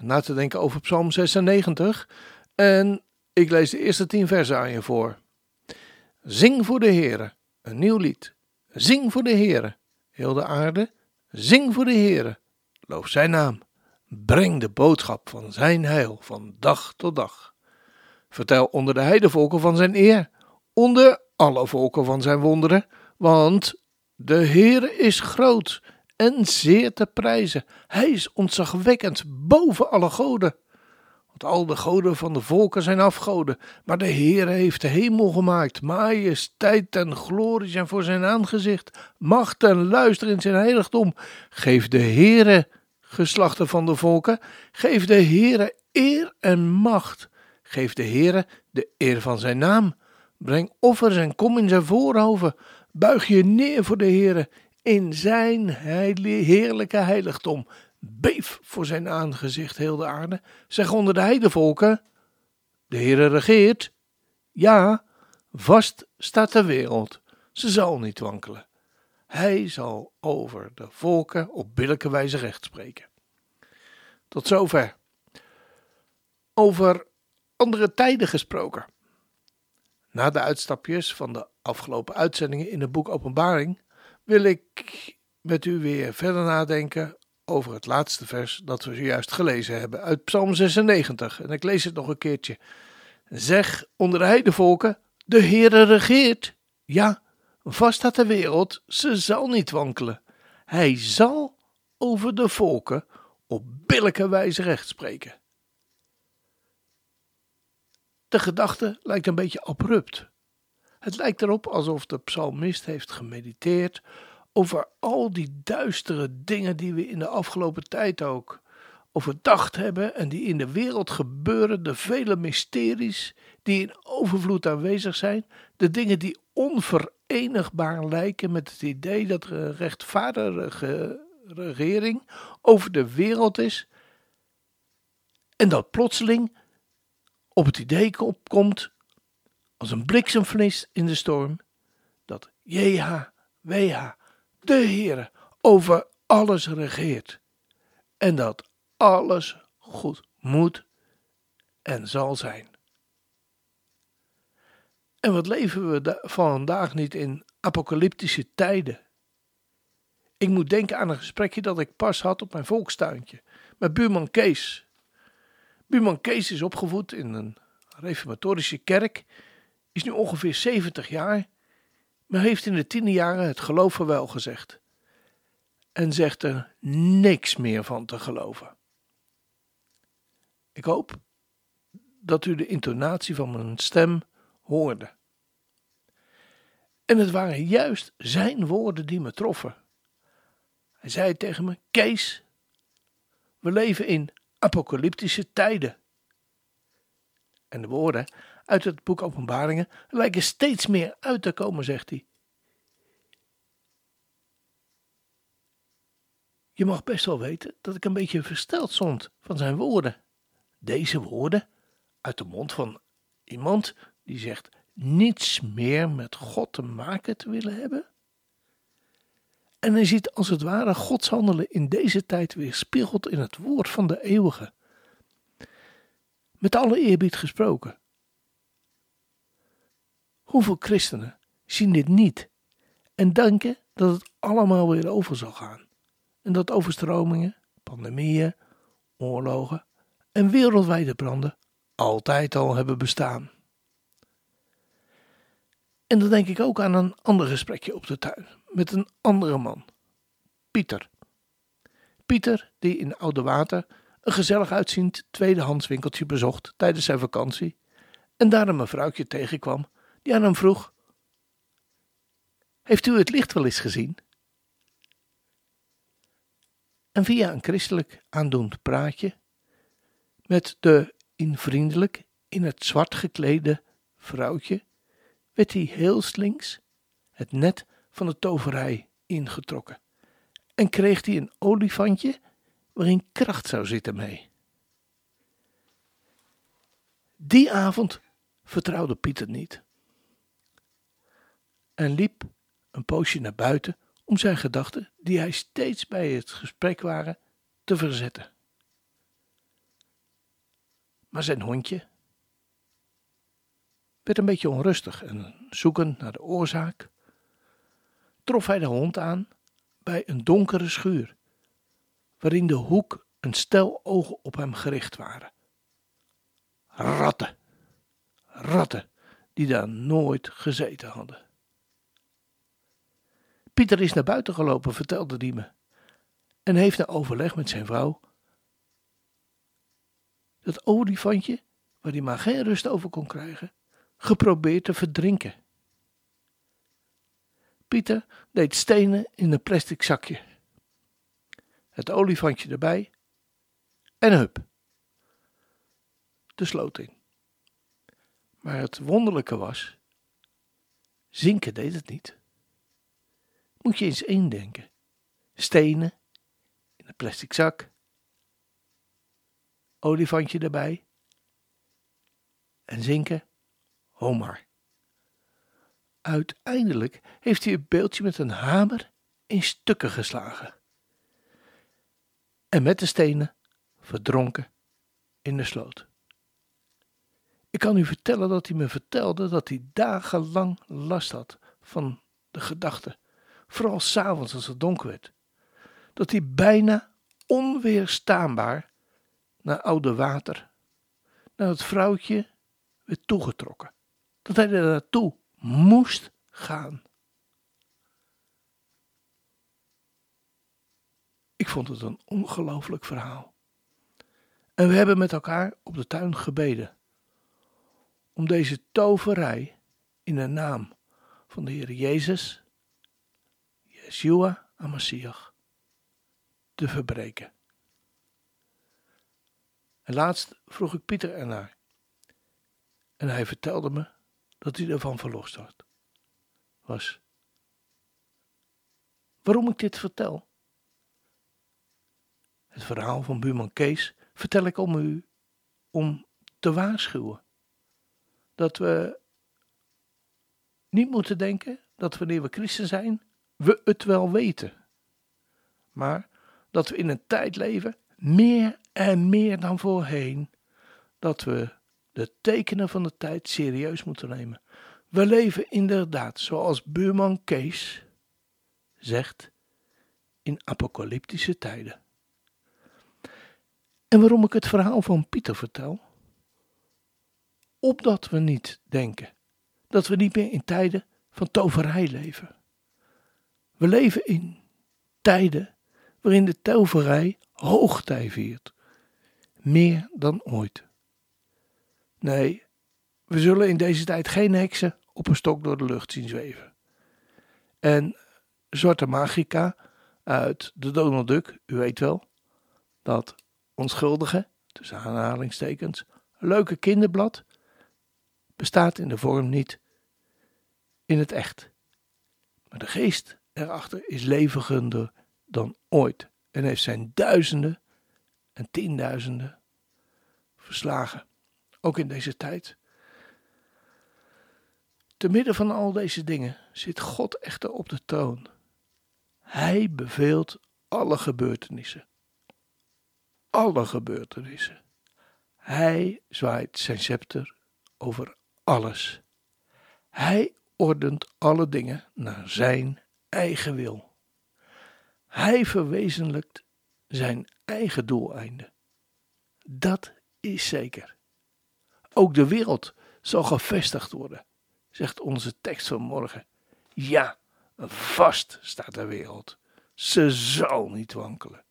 na te denken over Psalm 96. En ik lees de eerste tien versen aan je voor. Zing voor de Heere, een nieuw lied. Zing voor de Heere, heel de aarde. Zing voor de Heere, loof zijn naam. Breng de boodschap van zijn heil van dag tot dag. Vertel onder de heidevolken van zijn eer, onder alle volken van zijn wonderen, want de Heere is groot en zeer te prijzen. Hij is ontzagwekkend boven alle goden. Want al de goden van de volken zijn afgoden, maar de Heere heeft de hemel gemaakt. Majesteit en glorie zijn voor zijn aangezicht. Macht en luister in zijn heiligdom. Geef de Heere, geslachten van de volken, geef de Heere eer en macht. Geef de Heere de eer van zijn naam. Breng offers en kom in zijn voorhoven. Buig je neer voor de Heere in zijn heerlijke heiligdom. Beef voor zijn aangezicht heel de aarde. Zeg onder de heidevolken, de Heere regeert. Ja, vast staat de wereld. Ze zal niet wankelen. Hij zal over de volken op billijke wijze recht spreken. Tot zover. Over andere tijden gesproken. Na de uitstapjes van de afgelopen uitzendingen in het boek Openbaring wil ik met u weer verder nadenken over het laatste vers dat we zojuist gelezen hebben uit Psalm 96. En ik lees het nog een keertje. Zeg onder de heidevolken, de Heere regeert. Ja, vast staat de wereld, ze zal niet wankelen. Hij zal over de volken op billijke wijze recht spreken. De gedachte lijkt een beetje abrupt. Het lijkt erop alsof de psalmist heeft gemediteerd over al die duistere dingen die we in de afgelopen tijd ook overdacht hebben en die in de wereld gebeuren, de vele mysteries die in overvloed aanwezig zijn, de dingen die onverenigbaar lijken met het idee dat er een rechtvaardige regering over de wereld is en dat plotseling op het idee komt als een bliksemvlies in de storm, dat JHWH, de Heere, over alles regeert en dat alles goed moet en zal zijn. En wat leven we vandaag niet in apocalyptische tijden? Ik moet denken aan een gesprekje dat ik pas had op mijn volkstuintje met buurman Kees. Buurman Kees is opgevoed in een reformatorische kerk is nu ongeveer 70 jaar, maar heeft in de tiende jaren het geloof wel gezegd. En zegt er niks meer van te geloven. Ik hoop dat u de intonatie van mijn stem hoorde. En het waren juist zijn woorden die me troffen. Hij zei tegen me: Kees, we leven in apocalyptische tijden. En de woorden uit het boek Openbaringen lijken steeds meer uit te komen, zegt hij. Je mag best wel weten dat ik een beetje versteld stond van zijn woorden. Deze woorden uit de mond van iemand die zegt niets meer met God te maken te willen hebben. En hij ziet als het ware Gods handelen in deze tijd weer spiegeld in het woord van de eeuwige. Met alle eerbied gesproken. Hoeveel christenen zien dit niet en denken dat het allemaal weer over zal gaan? En dat overstromingen, pandemieën, oorlogen en wereldwijde branden altijd al hebben bestaan. En dan denk ik ook aan een ander gesprekje op de tuin met een andere man, Pieter. Pieter, die in Oude Water een gezellig uitziend tweedehands winkeltje bezocht tijdens zijn vakantie en daar een mevrouwtje tegenkwam die aan hem vroeg: Heeft u het licht wel eens gezien? En via een christelijk aandoend praatje met de invriendelijk in het zwart geklede vrouwtje werd hij heel slinks het net van de toverij ingetrokken en kreeg hij een olifantje waarin kracht zou zitten mee. Die avond vertrouwde Pieter niet en liep een poosje naar buiten om zijn gedachten, die hij steeds bij het gesprek waren, te verzetten. Maar zijn hondje werd een beetje onrustig en zoekend naar de oorzaak, trof hij de hond aan bij een donkere schuur, waarin de hoek een stel ogen op hem gericht waren. Ratten, ratten die daar nooit gezeten hadden. Pieter is naar buiten gelopen, vertelde die me, en heeft na overleg met zijn vrouw dat olifantje, waar hij maar geen rust over kon krijgen, geprobeerd te verdrinken. Pieter deed stenen in een plastic zakje, het olifantje erbij en hup, de sloot in. Maar het wonderlijke was, zinken deed het niet. Moet je eens indenken. Stenen in een plastic zak, olifantje erbij en zinken, Homar. Uiteindelijk heeft hij het beeldje met een hamer in stukken geslagen en met de stenen verdronken in de sloot. Ik kan u vertellen dat hij me vertelde dat hij dagenlang last had van de gedachte, vooral s'avonds als het donker werd, dat hij bijna onweerstaanbaar naar oude water, naar het vrouwtje werd toegetrokken. Dat hij er naartoe moest gaan. Ik vond het een ongelooflijk verhaal. En we hebben met elkaar op de tuin gebeden. Om deze toverij in de naam van de Heer Jezus, Yeshua Amasiach, te verbreken. En laatst vroeg ik Pieter ernaar. En hij vertelde me dat hij ervan verlost had. Was. Waarom ik dit vertel? Het verhaal van buurman Kees vertel ik om u om te waarschuwen. Dat we niet moeten denken dat wanneer we christen zijn, we het wel weten. Maar dat we in een tijd leven, meer en meer dan voorheen, dat we de tekenen van de tijd serieus moeten nemen. We leven inderdaad, zoals buurman Kees zegt, in apocalyptische tijden. En waarom ik het verhaal van Pieter vertel? Opdat we niet denken dat we niet meer in tijden van toverij leven. We leven in tijden waarin de toverij hoogtij viert, meer dan ooit. Nee, we zullen in deze tijd geen heksen op een stok door de lucht zien zweven. En Zwarte Magica uit de Donald Duck, u weet wel, dat onschuldige, tussen aanhalingstekens, leuke kinderblad, bestaat in de vorm niet in het echt. Maar de geest erachter is levender dan ooit en heeft zijn duizenden en tienduizenden verslagen ook in deze tijd. Te midden van al deze dingen zit God echter op de troon. Hij beveelt alle gebeurtenissen. Alle gebeurtenissen. Hij zwaait zijn scepter over alles. Hij ordent alle dingen naar zijn eigen wil. Hij verwezenlijkt zijn eigen doeleinden. Dat is zeker. Ook de wereld zal gevestigd worden, zegt onze tekst van morgen. Ja, vast staat de wereld. Ze zal niet wankelen.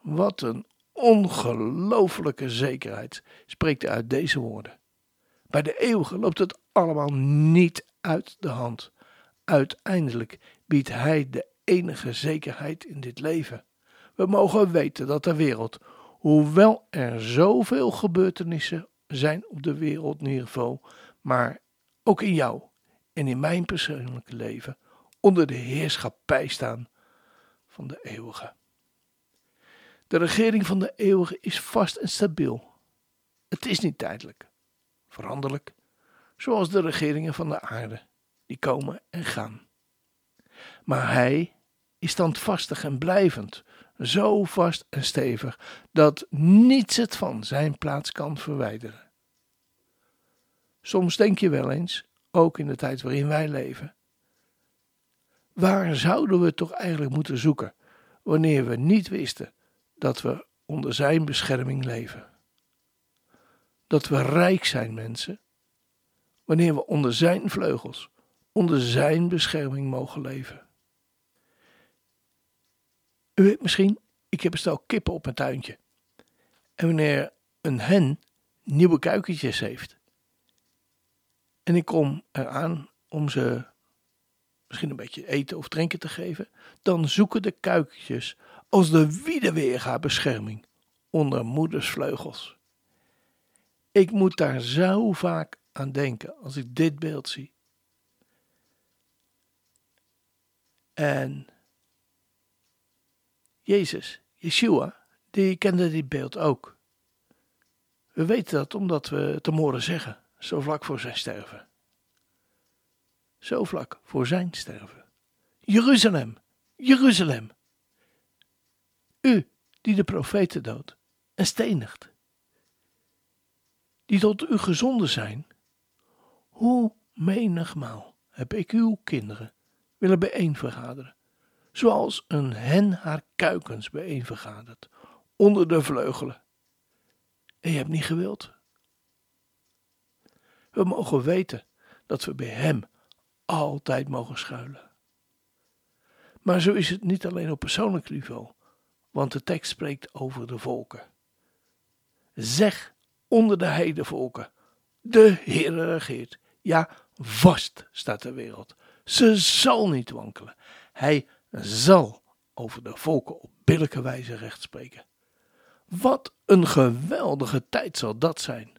Wat een ongelooflijke zekerheid spreekt uit deze woorden. Bij de eeuwige loopt het allemaal niet uit de hand. Uiteindelijk biedt Hij de enige zekerheid in dit leven. We mogen weten dat de wereld, Hoewel er zoveel gebeurtenissen zijn op de wereldniveau, maar ook in jou en in mijn persoonlijke leven onder de heerschappij staan van de eeuwige. De regering van de eeuwige is vast en stabiel. Het is niet tijdelijk, veranderlijk, zoals de regeringen van de aarde, die komen en gaan. Maar hij is standvastig en blijvend, zo vast en stevig dat niets het van zijn plaats kan verwijderen. Soms denk je wel eens, ook in de tijd waarin wij leven, waar zouden we toch eigenlijk moeten zoeken wanneer we niet wisten dat we onder zijn bescherming leven? Dat we rijk zijn, mensen, wanneer we onder zijn vleugels, onder zijn bescherming mogen leven. U weet misschien, ik heb een stel kippen op mijn tuintje. En wanneer een hen nieuwe kuikentjes heeft. En ik kom eraan om ze misschien een beetje eten of drinken te geven. Dan zoeken de kuikentjes als de wiedeweerga bescherming onder moeders vleugels. Ik moet daar zo vaak aan denken als ik dit beeld zie. En Jezus, Yeshua, die kende dit beeld ook. We weten dat omdat we het hem horen zeggen, zo vlak voor zijn sterven. Zo vlak voor zijn sterven. Jeruzalem, Jeruzalem. U die de profeten doodt en stenigt. Die tot u gezonden zijn. Hoe menigmaal heb ik uw kinderen willen bijeenvergaderen zoals een hen haar kuikens bijeenvergadert onder de vleugelen. En je hebt niet gewild. We mogen weten dat we bij Hem altijd mogen schuilen. Maar zo is het niet alleen op persoonlijk niveau, want de tekst spreekt over de volken. Zeg onder de heidevolken, de Heer regeert. Ja, vast staat de wereld. Ze zal niet wankelen. Hij zal over de volken op billijke wijze recht spreken. Wat een geweldige tijd zal dat zijn.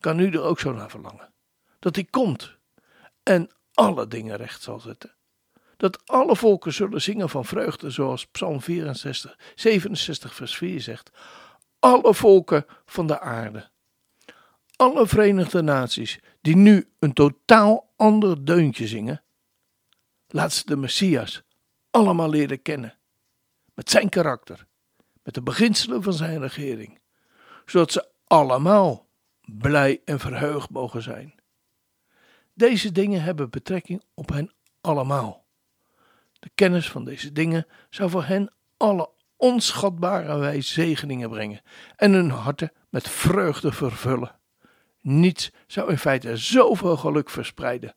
Kan u er ook zo naar verlangen? Dat hij komt en alle dingen recht zal zetten. Dat alle volken zullen zingen van vreugde, zoals Psalm 64, 67, vers 4 zegt. Alle volken van de aarde. Alle Verenigde Naties die nu een totaal ander deuntje zingen. Laat ze de Messias allemaal leren kennen. Met zijn karakter, met de beginselen van zijn regering, zodat ze allemaal blij en verheugd mogen zijn. Deze dingen hebben betrekking op hen allemaal. De kennis van deze dingen zou voor hen alle onschatbare wijze zegeningen brengen en hun harten met vreugde vervullen. Niets zou in feite zoveel geluk verspreiden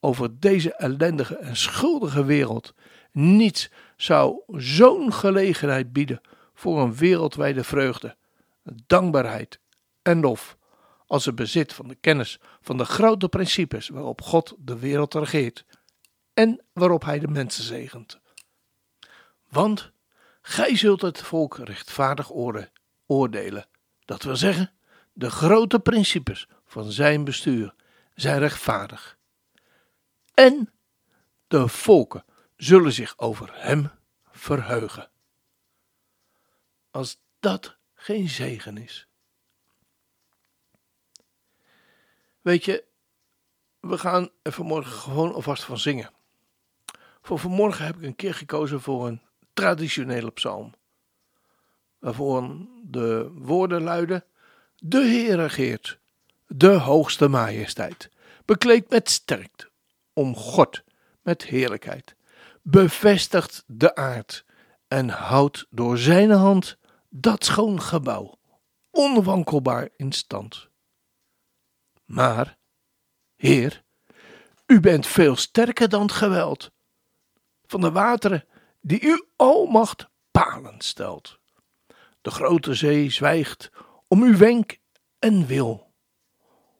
over deze ellendige en schuldige wereld niets zou zo'n gelegenheid bieden voor een wereldwijde vreugde, dankbaarheid en lof als het bezit van de kennis van de grote principes waarop God de wereld regeert en waarop Hij de mensen zegent. Want gij zult het volk rechtvaardig oordelen, dat wil zeggen, de grote principes van zijn bestuur zijn rechtvaardig. En de volken zullen zich over hem verheugen. Als dat geen zegen is. Weet je, we gaan er vanmorgen gewoon alvast van zingen. Voor vanmorgen heb ik een keer gekozen voor een traditionele psalm. Waarvoor de woorden luiden: De Heer regeert, de hoogste majesteit, bekleed met sterkte, om God met heerlijkheid bevestigt de aard en houdt door zijn hand dat schoon gebouw onwankelbaar in stand. Maar, Heer, u bent veel sterker dan het geweld van de wateren die uw almacht palen stelt. De grote zee zwijgt om uw wenk en wil.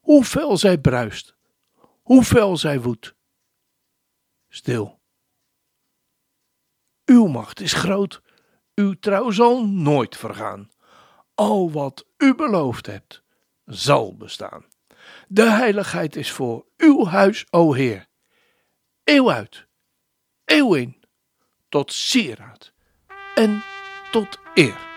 Hoe fel zij bruist, hoe fel zij woedt. Stil uw macht is groot, uw trouw zal nooit vergaan. al wat u beloofd hebt, zal bestaan. De heiligheid is voor uw huis, o Heer. Eeuw uit, eeuw in, tot sieraad en tot eer.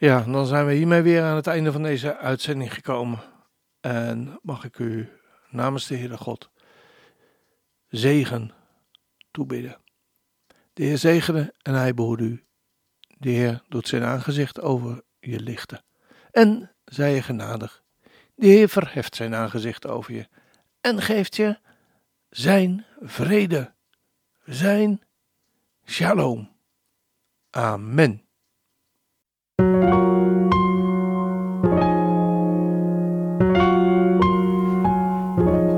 Ja, dan zijn we hiermee weer aan het einde van deze uitzending gekomen. En mag ik u namens de Heere God zegen toebidden. De Heer zegene en hij behoedt u. De Heer doet zijn aangezicht over je lichten. En zij je genadig. De Heer verheft zijn aangezicht over je en geeft je zijn vrede, zijn shalom. Amen.